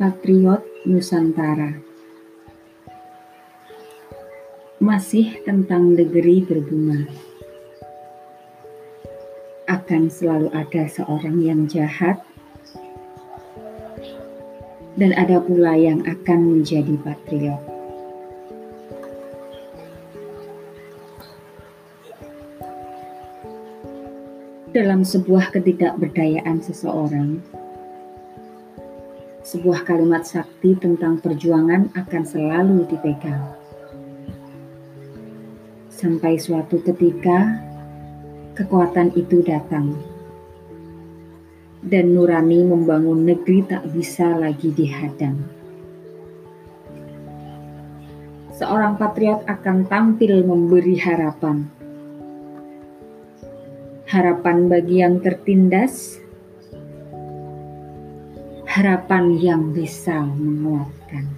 Patriot Nusantara. Masih tentang negeri berbunga. Akan selalu ada seorang yang jahat. Dan ada pula yang akan menjadi patriot. Dalam sebuah ketidakberdayaan seseorang, sebuah kalimat sakti tentang perjuangan akan selalu dipegang. Sampai suatu ketika, kekuatan itu datang. Dan nurani membangun negeri tak bisa lagi dihadang. Seorang patriot akan tampil memberi harapan. Harapan bagi yang tertindas, harapan yang bisa menguatkan.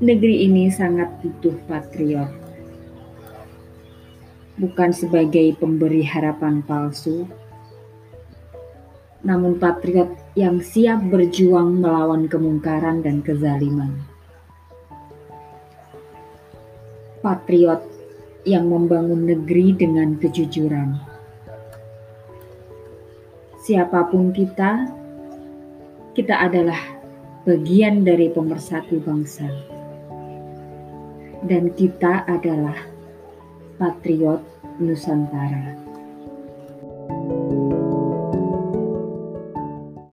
Negeri ini sangat butuh patriot. Bukan sebagai pemberi harapan palsu, namun patriot yang siap berjuang melawan kemungkaran dan kezaliman. Patriot yang membangun negeri dengan kejujuran siapa pun kita, kita adalah bagian dari pemersatu bangsa. Dan kita adalah patriot Nusantara.